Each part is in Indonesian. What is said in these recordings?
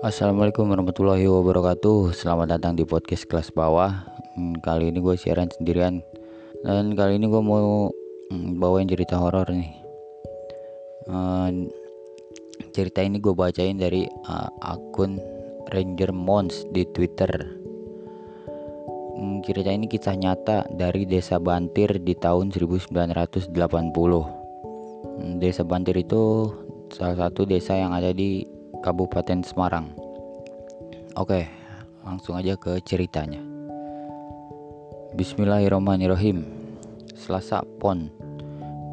Assalamualaikum warahmatullahi wabarakatuh. Selamat datang di podcast kelas bawah. Hmm, Kali ini gue siaran sendirian. Dan kali ini gue mau hmm, bawain cerita horor nih. Hmm, Cerita ini gue bacain dari uh, akun Ranger Mons di Twitter. Hmm, Cerita ini kisah nyata dari desa Bantir di tahun 1980 hmm, Desa Bantir itu salah satu desa yang ada di Kabupaten Semarang. Oke, langsung aja ke ceritanya. Bismillahirrahmanirrahim. Selasa Pon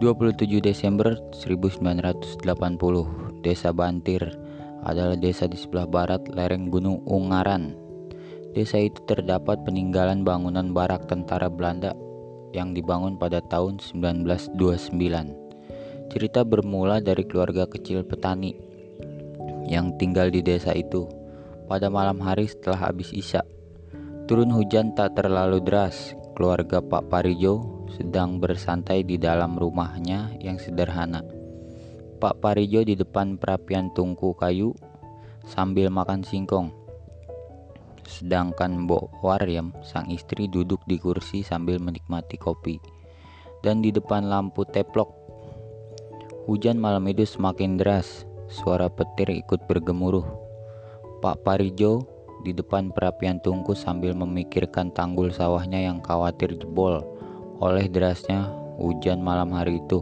27 Desember 1980 Desa Bantir adalah desa di sebelah barat lereng Gunung Ungaran. Desa itu terdapat peninggalan bangunan barak tentara Belanda yang dibangun pada tahun 1929. Cerita bermula dari keluarga kecil petani yang tinggal di desa itu. Pada malam hari setelah habis isya, turun hujan tak terlalu deras. Keluarga Pak Parijo sedang bersantai di dalam rumahnya yang sederhana. Pak Parijo di depan perapian tungku kayu sambil makan singkong. Sedangkan Mbok Waryam, sang istri duduk di kursi sambil menikmati kopi. Dan di depan lampu teplok, hujan malam itu semakin deras. Suara petir ikut bergemuruh. Pak Parijo di depan perapian tungku sambil memikirkan tanggul sawahnya yang khawatir jebol oleh derasnya hujan malam hari itu.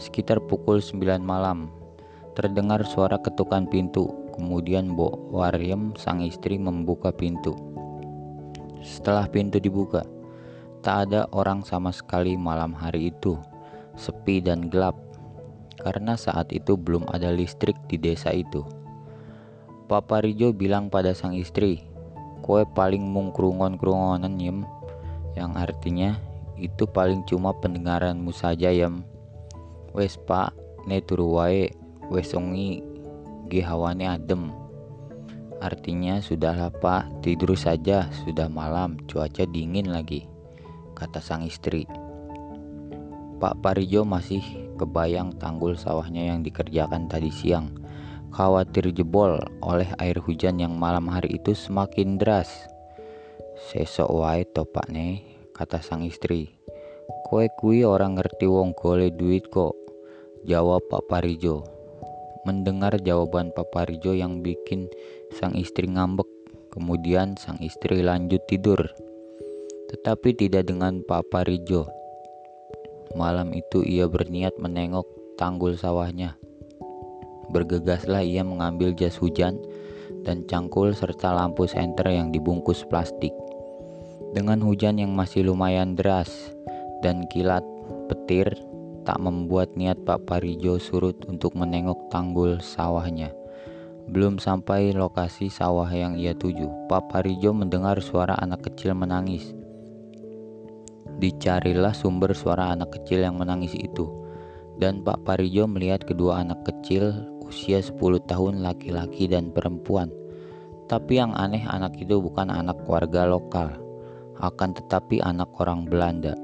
Sekitar pukul 9 malam, terdengar suara ketukan pintu. Kemudian Bo Waryem sang istri membuka pintu. Setelah pintu dibuka, tak ada orang sama sekali malam hari itu. Sepi dan gelap karena saat itu belum ada listrik di desa itu. Papa Rijo bilang pada sang istri, kue paling mungkrungon-krungonan yem, yang artinya itu paling cuma pendengaranmu saja yem. Wes pak, ne turu wae, wes ongi, hawane adem. Artinya sudahlah pak, tidur saja, sudah malam, cuaca dingin lagi, kata sang istri. Pak Parijo masih kebayang tanggul sawahnya yang dikerjakan tadi siang. Khawatir jebol oleh air hujan yang malam hari itu semakin deras. Sesok wae topak ne, kata sang istri. Kowe kui orang ngerti wong gole duit kok, jawab Pak Parijo. Mendengar jawaban Pak Parijo yang bikin sang istri ngambek, kemudian sang istri lanjut tidur. Tetapi tidak dengan Pak Parijo Malam itu ia berniat menengok tanggul sawahnya. Bergegaslah ia mengambil jas hujan dan cangkul serta lampu senter yang dibungkus plastik. Dengan hujan yang masih lumayan deras dan kilat petir tak membuat niat Pak Parijo surut untuk menengok tanggul sawahnya. Belum sampai lokasi sawah yang ia tuju, Pak Parijo mendengar suara anak kecil menangis. Dicarilah sumber suara anak kecil yang menangis itu. Dan Pak Parijo melihat kedua anak kecil usia 10 tahun laki-laki dan perempuan. Tapi yang aneh anak itu bukan anak warga lokal, akan tetapi anak orang Belanda.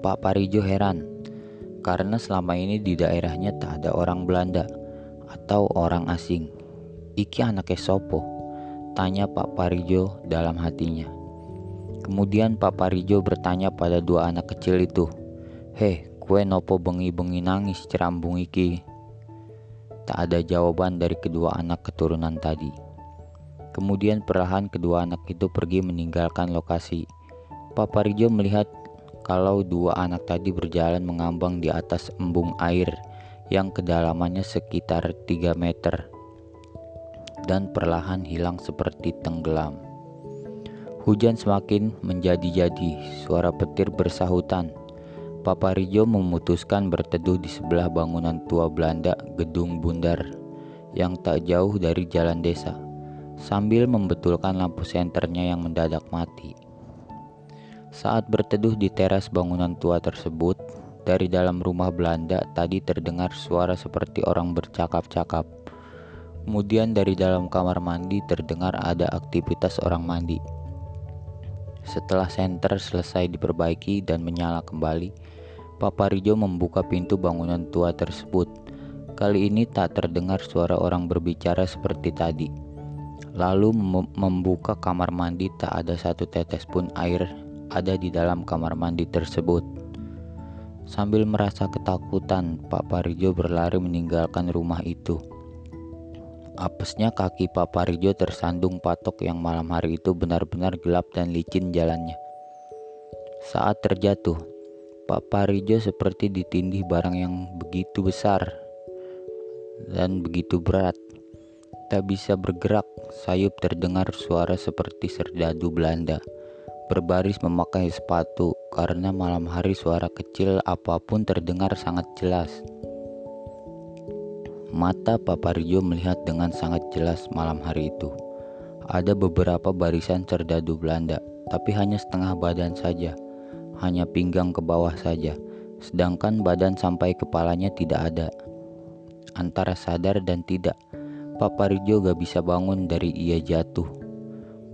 Pak Parijo heran karena selama ini di daerahnya tak ada orang Belanda atau orang asing. Iki anaknya sopo? Tanya Pak Parijo dalam hatinya. Kemudian Papa Rijo bertanya pada dua anak kecil itu, Heh, kue nopo bengi-bengi nangis cerambung iki? Tak ada jawaban dari kedua anak keturunan tadi. Kemudian perlahan kedua anak itu pergi meninggalkan lokasi. Papa Rijo melihat kalau dua anak tadi berjalan mengambang di atas embung air yang kedalamannya sekitar 3 meter dan perlahan hilang seperti tenggelam. Hujan semakin menjadi-jadi, suara petir bersahutan. Papa Rijo memutuskan berteduh di sebelah bangunan tua Belanda Gedung Bundar yang tak jauh dari jalan desa, sambil membetulkan lampu senternya yang mendadak mati. Saat berteduh di teras bangunan tua tersebut, dari dalam rumah Belanda tadi terdengar suara seperti orang bercakap-cakap. Kemudian dari dalam kamar mandi terdengar ada aktivitas orang mandi. Setelah senter selesai diperbaiki dan menyala kembali, Papa Rijo membuka pintu bangunan tua tersebut. Kali ini tak terdengar suara orang berbicara seperti tadi. Lalu membuka kamar mandi tak ada satu tetes pun air ada di dalam kamar mandi tersebut. Sambil merasa ketakutan, Pak Parijo berlari meninggalkan rumah itu. Apesnya kaki Pak Parijo tersandung patok yang malam hari itu benar-benar gelap dan licin jalannya. Saat terjatuh, Pak Parijo seperti ditindih barang yang begitu besar dan begitu berat. Tak bisa bergerak, sayup terdengar suara seperti serdadu Belanda. Berbaris memakai sepatu karena malam hari suara kecil apa pun terdengar sangat jelas. Mata Papario melihat dengan sangat jelas malam hari itu. Ada beberapa barisan serdadu Belanda, tapi hanya setengah badan saja, hanya pinggang ke bawah saja, sedangkan badan sampai kepalanya tidak ada antara sadar dan tidak. Pak Parijo gak bisa bangun dari ia jatuh.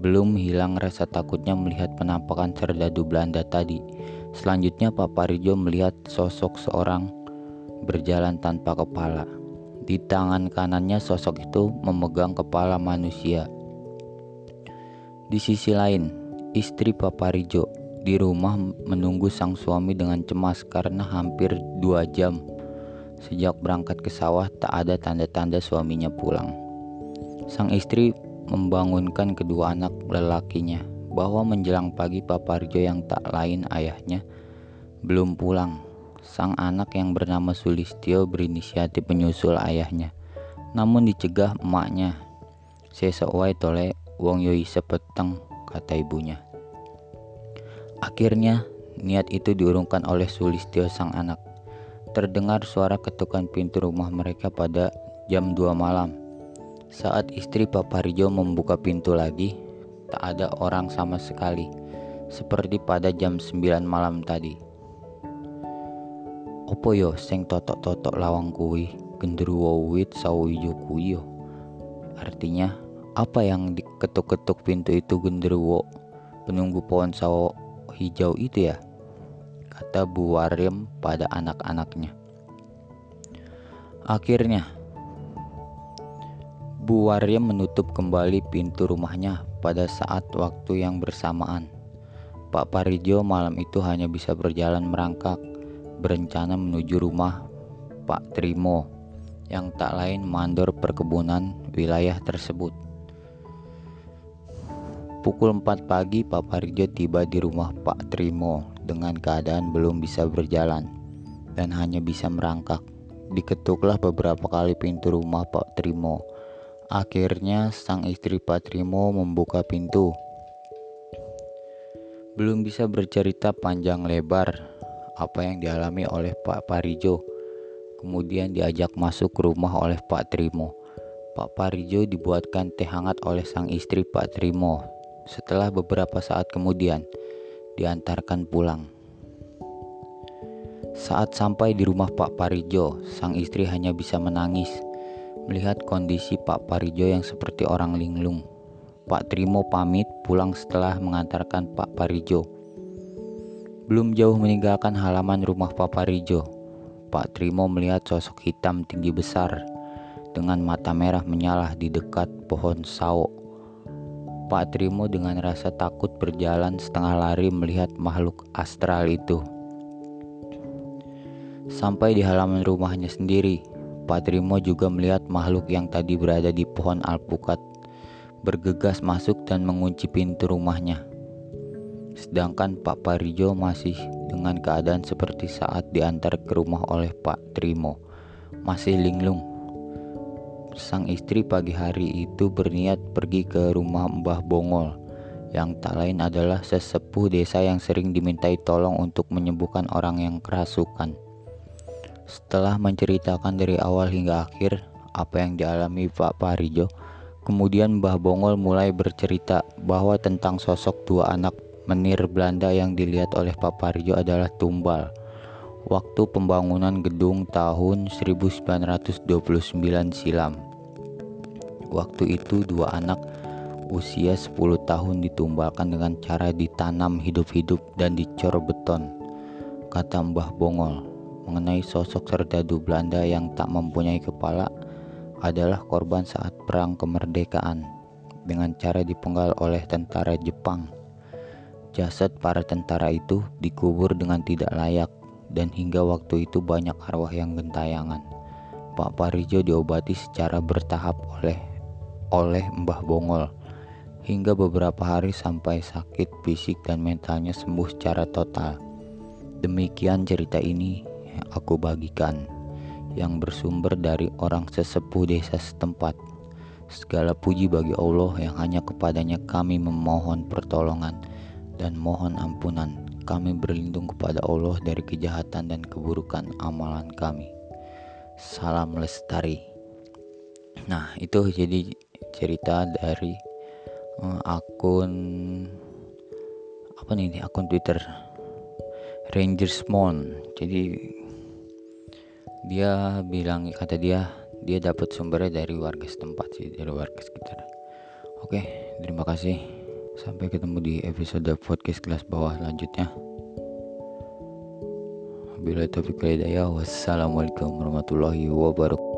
Belum hilang rasa takutnya melihat penampakan serdadu Belanda tadi. Selanjutnya Pak Parijo melihat sosok seorang berjalan tanpa kepala. Di tangan kanannya sosok itu memegang kepala manusia. Di sisi lain, istri Pak Parijo di rumah menunggu sang suami dengan cemas karena hampir dua jam Sejak berangkat ke sawah, tak ada tanda-tanda suaminya pulang. Sang istri membangunkan kedua anak lelakinya bahwa menjelang pagi Paparjo yang tak lain ayahnya belum pulang. Sang anak yang bernama Sulistio berinisiatif menyusul ayahnya, namun dicegah emaknya. Sesuai tole wong yoi sepeteng, kata ibunya. Akhirnya, niat itu diurungkan oleh Sulistio sang anak terdengar suara ketukan pintu rumah mereka pada jam 2 malam. Saat istri Papa Rijo membuka pintu lagi, tak ada orang sama sekali, seperti pada jam 9 malam tadi. Opo yo seng totok-totok lawang kui, genderuwo wit sawijo kui yo. Artinya, apa yang diketuk-ketuk pintu itu genderuwo, penunggu pohon sawo hijau itu ya? kata Bu Warim pada anak-anaknya. Akhirnya, Bu Warim menutup kembali pintu rumahnya pada saat waktu yang bersamaan. Pak Parijo malam itu hanya bisa berjalan merangkak, berencana menuju rumah Pak Trimo yang tak lain mandor perkebunan wilayah tersebut. Pukul 4 pagi Pak Parijo tiba di rumah Pak Trimo dengan keadaan belum bisa berjalan dan hanya bisa merangkak. Diketuklah beberapa kali pintu rumah Pak Trimo. Akhirnya sang istri Pak Trimo membuka pintu. Belum bisa bercerita panjang lebar apa yang dialami oleh Pak Parijo. Kemudian diajak masuk ke rumah oleh Pak Trimo. Pak Parijo dibuatkan teh hangat oleh sang istri Pak Trimo. Setelah beberapa saat kemudian, diantarkan pulang. Saat sampai di rumah Pak Parijo, sang istri hanya bisa menangis melihat kondisi Pak Parijo yang seperti orang linglung. Pak Trimo pamit pulang setelah mengantarkan Pak Parijo. Belum jauh meninggalkan halaman rumah Pak Parijo, Pak Trimo melihat sosok hitam tinggi besar dengan mata merah menyala di dekat pohon sawo Pak Trimo dengan rasa takut berjalan setengah lari melihat makhluk astral itu. Sampai di halaman rumahnya sendiri, Pak Trimo juga melihat makhluk yang tadi berada di pohon alpukat bergegas masuk dan mengunci pintu rumahnya. Sedangkan Pak Parijo masih dengan keadaan seperti saat diantar ke rumah oleh Pak Trimo, masih linglung. Sang istri pagi hari itu berniat pergi ke rumah Mbah Bongol. Yang tak lain adalah sesepuh desa yang sering dimintai tolong untuk menyembuhkan orang yang kerasukan. Setelah menceritakan dari awal hingga akhir apa yang dialami Pak Parijo, kemudian Mbah Bongol mulai bercerita bahwa tentang sosok dua anak menir Belanda yang dilihat oleh Pak Parijo adalah tumbal waktu pembangunan gedung tahun 1929 silam. Waktu itu dua anak usia 10 tahun ditumbalkan dengan cara ditanam hidup-hidup dan dicor beton, kata Mbah Bongol. mengenai sosok serdadu Belanda yang tak mempunyai kepala adalah korban saat perang kemerdekaan dengan cara dipenggal oleh tentara Jepang. Jasad para tentara itu dikubur dengan tidak layak dan hingga waktu itu banyak arwah yang gentayangan. Pak Parijo diobati secara bertahap oleh oleh Mbah Bongol hingga beberapa hari sampai sakit fisik dan mentalnya sembuh secara total. Demikian cerita ini aku bagikan yang bersumber dari orang sesepuh desa setempat. Segala puji bagi Allah yang hanya kepadanya kami memohon pertolongan dan mohon ampunan. Kami berlindung kepada Allah dari kejahatan dan keburukan amalan kami. Salam lestari. Nah, itu jadi cerita dari uh, akun apa nih akun Twitter Rangers Mon jadi dia bilang kata dia dia dapat sumbernya dari warga setempat sih dari warga sekitar oke terima kasih sampai ketemu di episode podcast kelas bawah lanjutnya. Bila taufiq hidayah wassalamualaikum warahmatullahi wabarakatuh